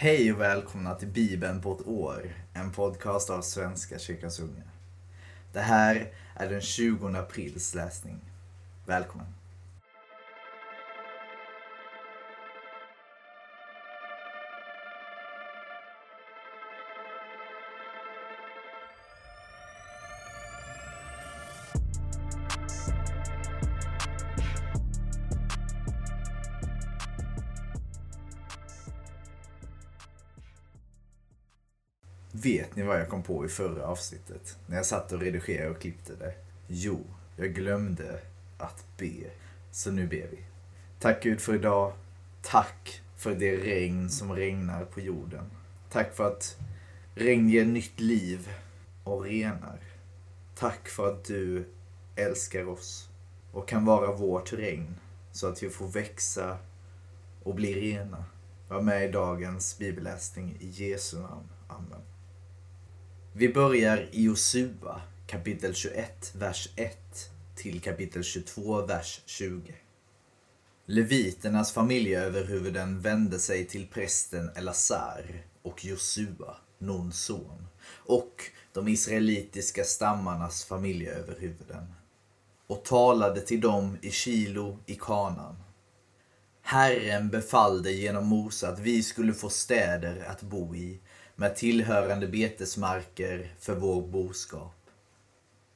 Hej och välkomna till Bibeln på ett år, en podcast av Svenska kyrkans unga. Det här är den 20 aprils läsning. Välkommen! Vet ni vad jag kom på i förra avsnittet? När jag satt och redigerade och klippte det? Jo, jag glömde att be. Så nu ber vi. Tack Gud för idag. Tack för det regn som regnar på jorden. Tack för att regn ger nytt liv och renar. Tack för att du älskar oss och kan vara vårt regn så att vi får växa och bli rena. Var med i dagens bibelläsning i Jesu namn. Amen. Vi börjar i Josua kapitel 21, vers 1 till kapitel 22, vers 20. Leviternas familjeöverhuvuden vände sig till prästen Elazar och Josua, Nuns son, och de israelitiska stammarnas familjeöverhuvuden och talade till dem i Kilo i Kanan. Herren befallde genom Mose att vi skulle få städer att bo i med tillhörande betesmarker för vår boskap.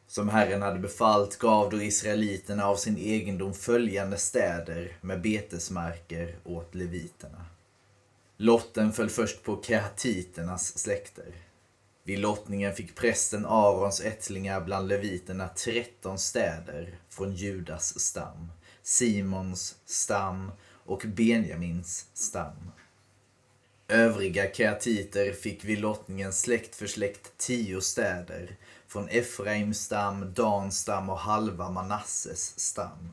Som Herren hade befallt gav då israeliterna av sin egendom följande städer med betesmarker åt leviterna. Lotten föll först på kehatiternas släkter. Vid lottningen fick prästen Arons ättlingar bland leviterna tretton städer från Judas stam, Simons stam och Benjamins stam. Övriga kreatiter fick vid lottningen släkt för släkt tio städer från Efraims stam, Dans stam och halva Manasses stam.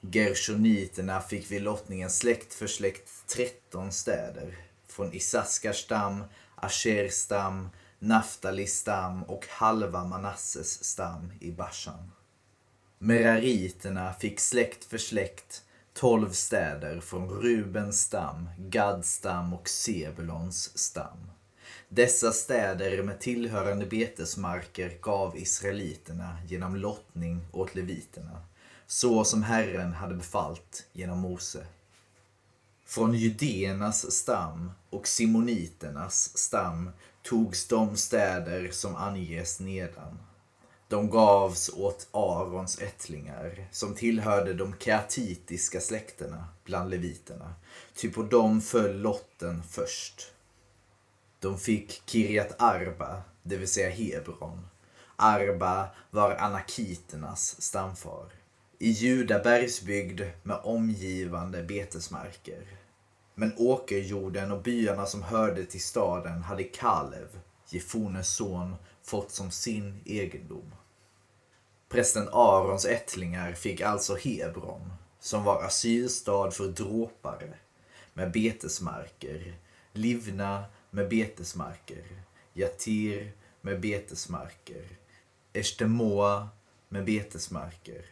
Gershoniterna fick vid lottningen släkt för släkt tretton städer från Isaskars stam, Ashers stam, Naftalis stam och halva Manasses stam i Bashan. Merariterna fick släkt för släkt tolv städer från Rubens stam, Gads stam och Sebulons stam. Dessa städer med tillhörande betesmarker gav israeliterna genom lottning åt leviterna, så som Herren hade befallt genom Mose. Från judéernas stam och simoniternas stam togs de städer som anges nedan. De gavs åt Arons ättlingar som tillhörde de keatitiska släkterna bland leviterna. Ty på dem föll lotten först. De fick Kirjat Arba, det vill säga Hebron. Arba var anakiternas stamfar. I Juda bergsbygd med omgivande betesmarker. Men åkerjorden och byarna som hörde till staden hade Kalev, Jefones son, fått som sin egendom. Prästen Arons ättlingar fick alltså Hebron, som var asylstad för dråpare, med betesmarker, Livna med betesmarker, Jatir med betesmarker, Eshtemoa med betesmarker,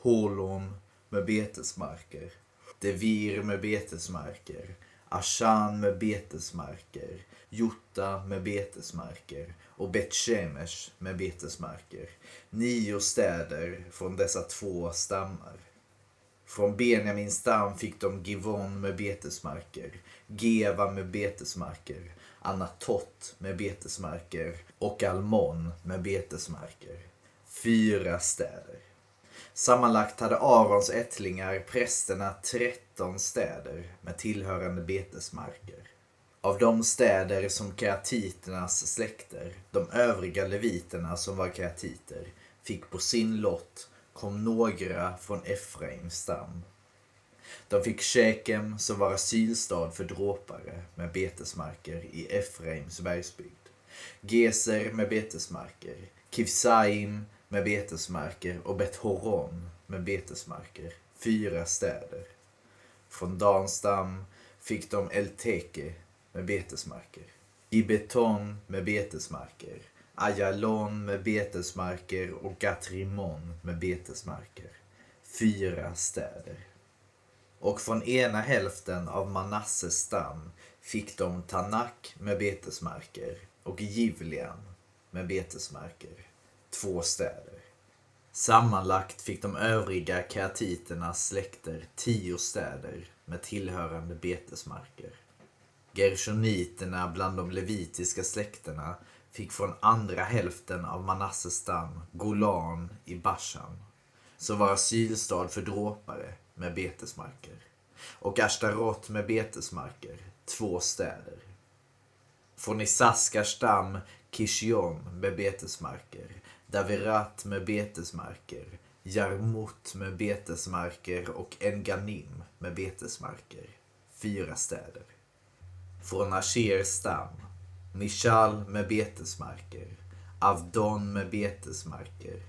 Holon med betesmarker, Devir med betesmarker, Ashan med betesmarker, Jutta med betesmarker och Betshemesh med betesmarker. Nio städer från dessa två stammar. Från Benjamins stam fick de Givon med betesmarker, Geva med betesmarker, Anatot med betesmarker och Almon med betesmarker. Fyra städer. Sammanlagt hade Arons ättlingar, prästerna, tretton städer med tillhörande betesmarker. Av de städer som kreatiternas släkter, de övriga leviterna som var kreatiter, fick på sin lott kom några från Efraims stam. De fick Shekem som var asylstad för dråpare med betesmarker i Efraims bergsbygd. Geser med betesmarker, Kivsaim med betesmarker och Bet-Horon med betesmarker, fyra städer. Från Danstam fick de Elteke med betesmarker, Gibeton med betesmarker, Ayalon med betesmarker och Gatrimon med betesmarker. Fyra städer. Och från ena hälften av Manasses stam fick de Tanak med betesmarker och Givlian med betesmarker, två städer. Sammanlagt fick de övriga keatiternas släkter tio städer med tillhörande betesmarker. Gershoniterna bland de levitiska släkterna fick från andra hälften av Manasses stam Golan i Bashan, som var asylstad för dråpare med betesmarker, och Ashtarot med betesmarker, två städer. Från Isaskars stam Kishion med betesmarker, Davirat med betesmarker, Jarmut med betesmarker och Enganim med betesmarker, fyra städer. Från Ashers stam Mishal med betesmarker, Avdon med betesmarker,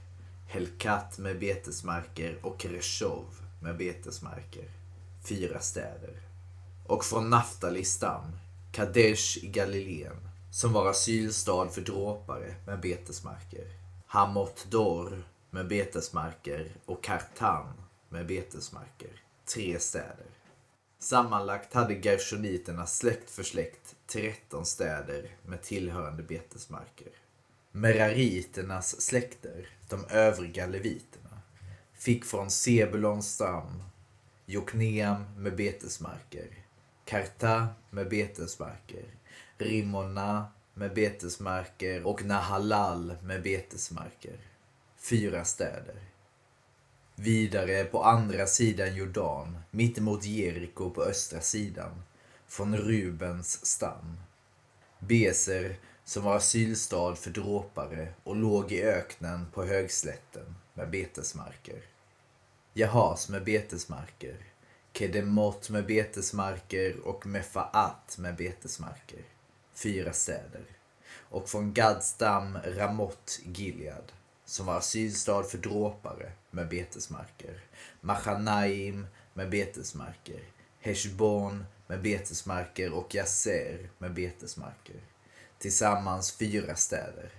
Helkat med betesmarker och Reshov med betesmarker. Fyra städer. Och från Naftalis stam, Kadesh i Galileen, som var asylstad för dråpare med betesmarker. Hamot Dor med betesmarker och Kartan med betesmarker. Tre städer. Sammanlagt hade gershoniterna släkt för släkt 13 städer med tillhörande betesmarker. Merariternas släkter, de övriga leviterna, fick från Sebulons stam Jokneam med betesmarker, Karta med betesmarker, Rimona med betesmarker och Nahalal med betesmarker. Fyra städer. Vidare på andra sidan Jordan, mittemot Jeriko på östra sidan, från Rubens stam. Beser, som var asylstad för dråpare och låg i öknen på högslätten med betesmarker. Jahas med betesmarker, Kedemot med betesmarker och Mefaat med betesmarker. Fyra städer. Och från Gads stam Ramot Gilead som var asylstad för dråpare med betesmarker. Machanaim med betesmarker. Heshbon med betesmarker och Yasser med betesmarker. Tillsammans fyra städer.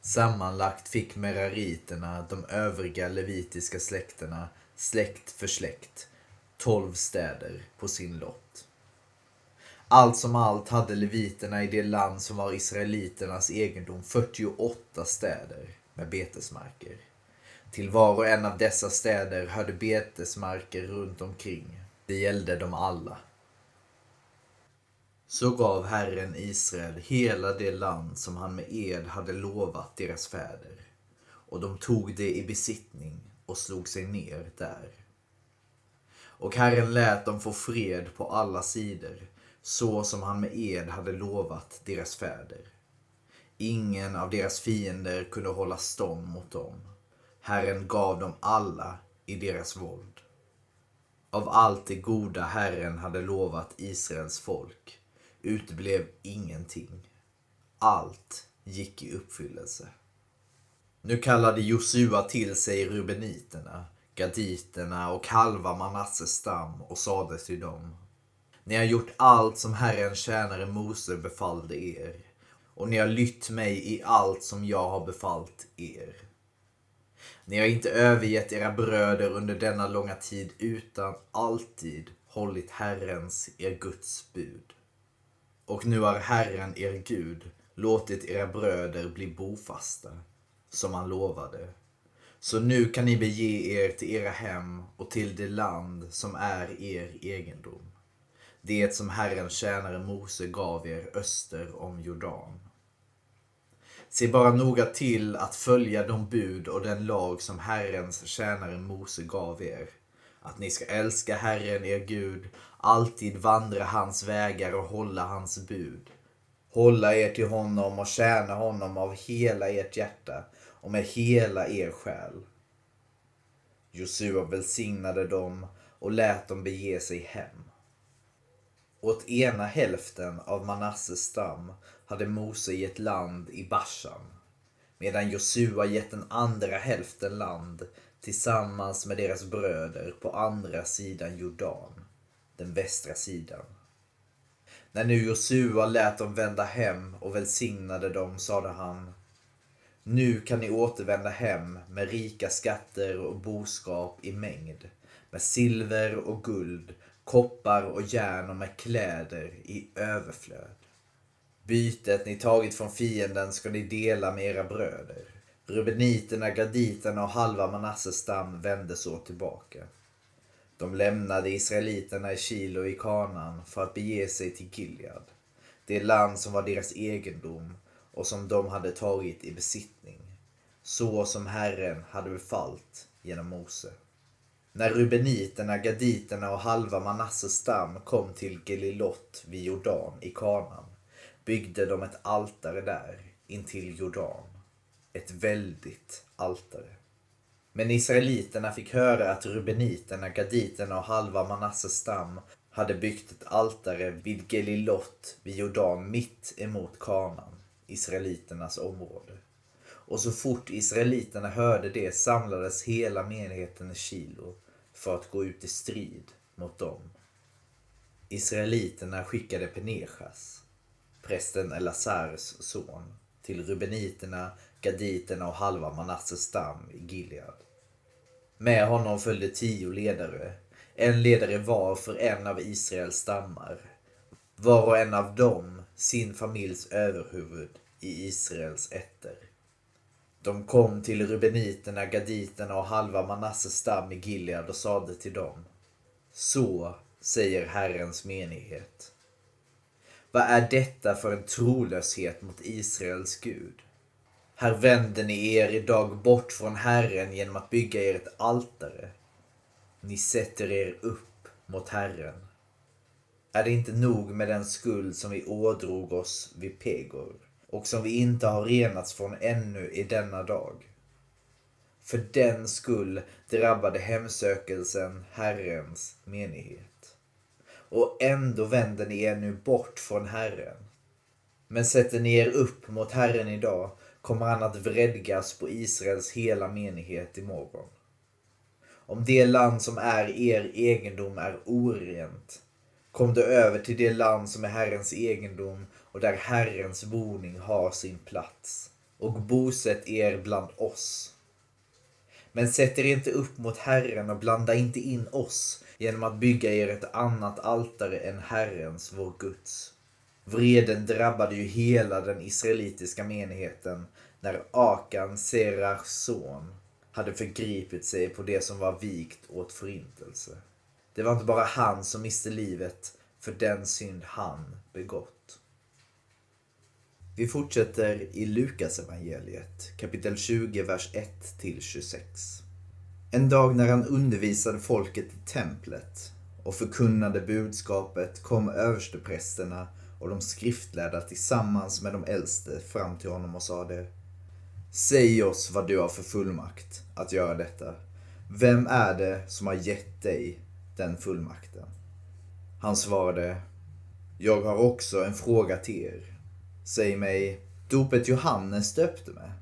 Sammanlagt fick merariterna, de övriga levitiska släkterna, släkt för släkt, tolv städer på sin lott. Allt som allt hade leviterna i det land som var israeliternas egendom 48 städer med betesmarker. Till var och en av dessa städer hörde betesmarker runt omkring. Det gällde dem alla. Så gav Herren Israel hela det land som han med ed hade lovat deras fäder. Och de tog det i besittning och slog sig ner där. Och Herren lät dem få fred på alla sidor, så som han med ed hade lovat deras fäder. Ingen av deras fiender kunde hålla stånd mot dem. Herren gav dem alla i deras våld. Av allt det goda Herren hade lovat Israels folk uteblev ingenting. Allt gick i uppfyllelse. Nu kallade Josua till sig rubeniterna, gaditerna och halva Manasses stam och sade till dem. Ni har gjort allt som Herren tjänare Mose befallde er och ni har lytt mig i allt som jag har befallt er. Ni har inte övergett era bröder under denna långa tid utan alltid hållit Herrens, er Guds bud. Och nu har Herren, er Gud, låtit era bröder bli bofasta, som han lovade. Så nu kan ni bege er till era hem och till det land som är er egendom. Det som Herren tjänare Mose gav er öster om Jordan. Se bara noga till att följa de bud och den lag som Herrens tjänare Mose gav er. Att ni ska älska Herren er Gud, alltid vandra hans vägar och hålla hans bud. Hålla er till honom och tjäna honom av hela ert hjärta och med hela er själ. Josua välsignade dem och lät dem bege sig hem. Åt ena hälften av Manasses stam hade Mose gett land i Bashan, medan Josua gett den andra hälften land tillsammans med deras bröder på andra sidan Jordan, den västra sidan. När nu Josua lät dem vända hem och välsignade dem sade han Nu kan ni återvända hem med rika skatter och boskap i mängd, med silver och guld, koppar och järn och med kläder i överflöd. Bytet ni tagit från fienden ska ni dela med era bröder. Rubeniterna, gaditerna och halva Manasses stam vände så tillbaka. De lämnade israeliterna i Kilo i Kanan för att bege sig till Gilead, det land som var deras egendom och som de hade tagit i besittning, så som Herren hade befallt genom Mose. När rubeniterna, gaditerna och halva Manasses stam kom till Gelilot vid Jordan i Kanan byggde de ett altare där intill Jordan. Ett väldigt altare. Men israeliterna fick höra att rubeniterna, gaditerna och halva Manasses stam hade byggt ett altare vid Gelilot vid Jordan mitt emot Kanan, israeliternas område. Och så fort israeliterna hörde det samlades hela menigheten i Kilo för att gå ut i strid mot dem. Israeliterna skickade Penechas, prästen Elazars son, till rubeniterna, gaditerna och halva Manasses stam i Gilead. Med honom följde tio ledare, en ledare var för en av Israels stammar. Var och en av dem sin familjs överhuvud i Israels ätter. De kom till rubeniterna, gaditerna och halva Manasses stam i Gilead och sade till dem. Så säger Herrens menighet. Vad är detta för en trolöshet mot Israels Gud? Här vänder ni er idag bort från Herren genom att bygga er ett altare. Ni sätter er upp mot Herren. Är det inte nog med den skuld som vi ådrog oss vid Pegor och som vi inte har renats från ännu i denna dag? För den skull drabbade hemsökelsen Herrens menighet. Och ändå vänder ni er nu bort från Herren. Men sätter ni er upp mot Herren idag kommer han att vredgas på Israels hela menighet imorgon. Om det land som är er egendom är orent, kom då över till det land som är Herrens egendom och där Herrens boning har sin plats och bosätt er bland oss. Men sätt er inte upp mot Herren och blanda inte in oss genom att bygga er ett annat altare än Herrens, vår Guds. Vreden drabbade ju hela den israelitiska menigheten när Akan, Serachs son, hade förgripit sig på det som var vikt åt förintelse. Det var inte bara han som miste livet för den synd han begått. Vi fortsätter i Lukas evangeliet kapitel 20, vers 1 till 26. En dag när han undervisade folket i templet och förkunnade budskapet kom översteprästerna och de skriftlärda tillsammans med de äldste fram till honom och sade Säg oss vad du har för fullmakt att göra detta. Vem är det som har gett dig den fullmakten? Han svarade Jag har också en fråga till er. Säg mig, dopet Johannes döpte med.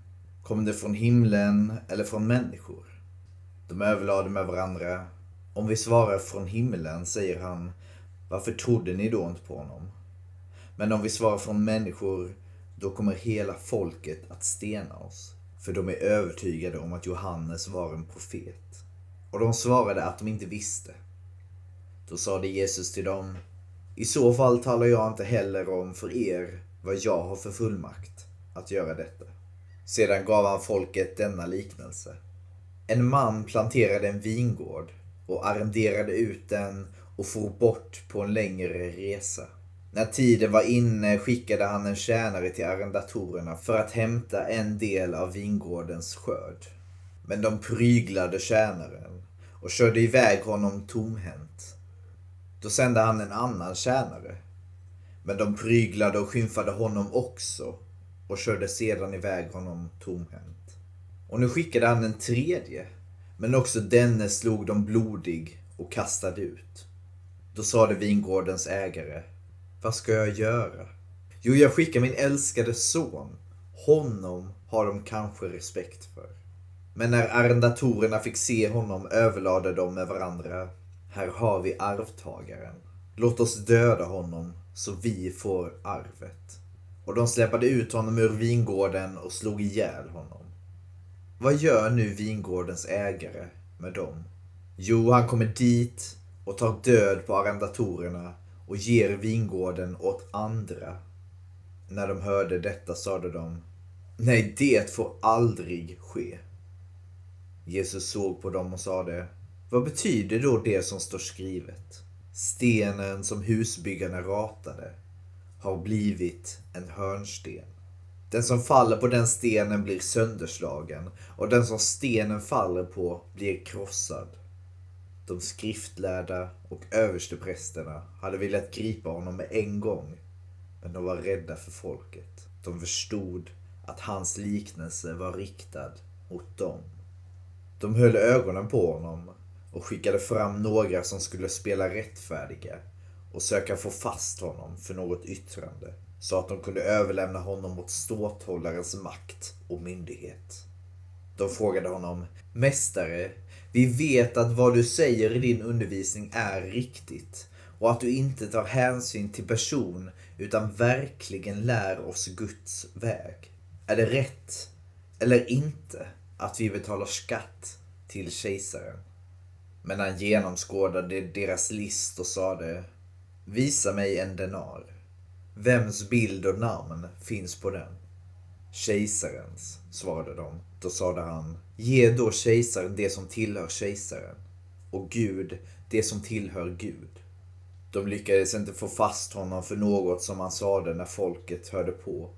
Kom det från himlen eller från människor? De överlade med varandra. Om vi svarar från himlen, säger han, varför trodde ni då inte på honom? Men om vi svarar från människor, då kommer hela folket att stena oss. För de är övertygade om att Johannes var en profet. Och de svarade att de inte visste. Då sade Jesus till dem, i så fall talar jag inte heller om för er vad jag har för fullmakt att göra detta. Sedan gav han folket denna liknelse. En man planterade en vingård och arrenderade ut den och for bort på en längre resa. När tiden var inne skickade han en tjänare till arrendatorerna för att hämta en del av vingårdens skörd. Men de pryglade tjänaren och körde iväg honom tomhänt. Då sände han en annan tjänare. Men de pryglade och skymfade honom också och körde sedan iväg honom tomhänt. Och nu skickade han en tredje. Men också denne slog de blodig och kastade ut. Då sade vingårdens ägare vad ska jag göra? Jo, jag skickar min älskade son. Honom har de kanske respekt för. Men när arrendatorerna fick se honom överlade de med varandra. Här har vi arvtagaren. Låt oss döda honom så vi får arvet. Och de släpade ut honom ur vingården och slog ihjäl honom. Vad gör nu vingårdens ägare med dem? Jo, han kommer dit och tar död på arrendatorerna och ger vingården åt andra. När de hörde detta sade de, nej det får aldrig ske. Jesus såg på dem och sade, vad betyder då det som står skrivet? Stenen som husbyggarna ratade har blivit en hörnsten. Den som faller på den stenen blir sönderslagen och den som stenen faller på blir krossad. De skriftlärda och översteprästerna hade velat gripa honom med en gång, men de var rädda för folket. De förstod att hans liknelse var riktad mot dem. De höll ögonen på honom och skickade fram några som skulle spela rättfärdiga och söka få fast honom för något yttrande så att de kunde överlämna honom mot ståthållarens makt och myndighet. De frågade honom, Mästare, vi vet att vad du säger i din undervisning är riktigt och att du inte tar hänsyn till person utan verkligen lär oss Guds väg. Är det rätt eller inte att vi betalar skatt till kejsaren? Men han genomskådade deras list och sade Visa mig en denar. Vems bild och namn finns på den? Kejsarens, svarade de. Då sade han, ge då kejsaren det som tillhör kejsaren och Gud det som tillhör Gud. De lyckades inte få fast honom för något som han sade när folket hörde på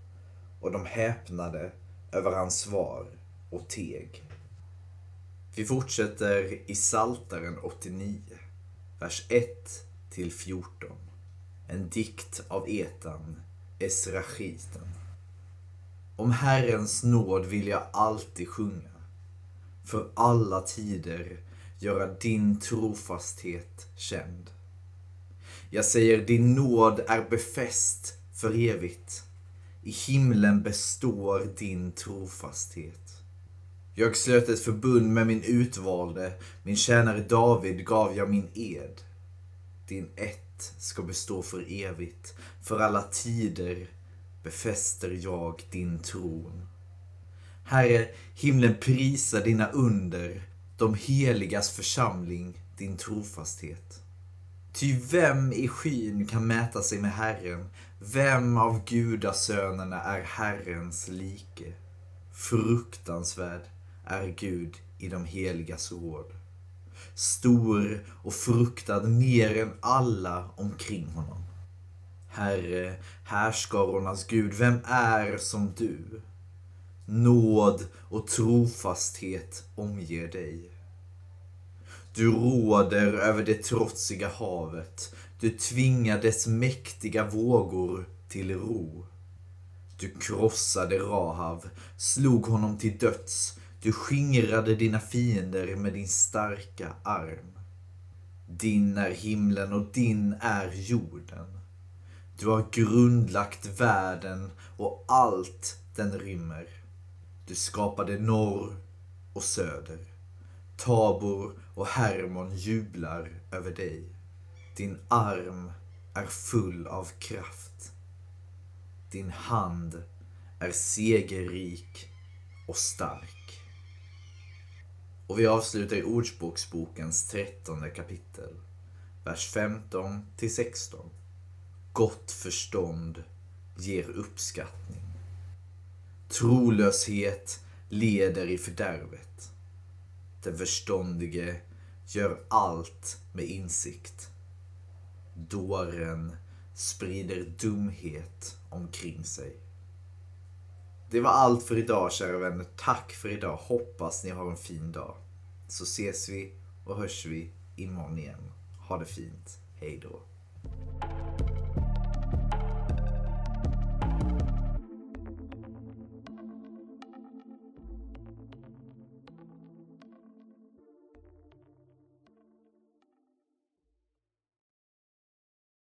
och de häpnade över hans svar och teg. Vi fortsätter i Saltaren 89, vers 1 till 14. En dikt av Etan, Esrachiten. Om Herrens nåd vill jag alltid sjunga. För alla tider göra din trofasthet känd. Jag säger din nåd är befäst för evigt. I himlen består din trofasthet. Jag slöt ett förbund med min utvalde, min tjänare David gav jag min ed. Din ett ska bestå för evigt, för alla tider befäster jag din tron. Herre, himlen prisar dina under, de heligas församling din trofasthet. Ty vem i skyn kan mäta sig med Herren? Vem av gudasönerna är Herrens like? Fruktansvärd är Gud i de heligas råd. Stor och fruktad mer än alla omkring honom. Herre, härskarornas Gud, vem är som du? Nåd och trofasthet omger dig. Du råder över det trotsiga havet. Du tvingar dess mäktiga vågor till ro. Du krossade Rahav, slog honom till döds. Du skingrade dina fiender med din starka arm. Din är himlen och din är jorden. Du har grundlagt världen och allt den rymmer. Du skapade norr och söder. Tabor och Hermon jublar över dig. Din arm är full av kraft. Din hand är segerrik och stark. Och vi avslutar i Ordspråksbokens trettonde kapitel, vers 15 till 16. Gott förstånd ger uppskattning. Trolöshet leder i fördärvet. Den förståndige gör allt med insikt. Dåren sprider dumhet omkring sig. Det var allt för idag kära vänner. Tack för idag. Hoppas ni har en fin dag. Så ses vi och hörs vi imorgon igen. Ha det fint. Hej då.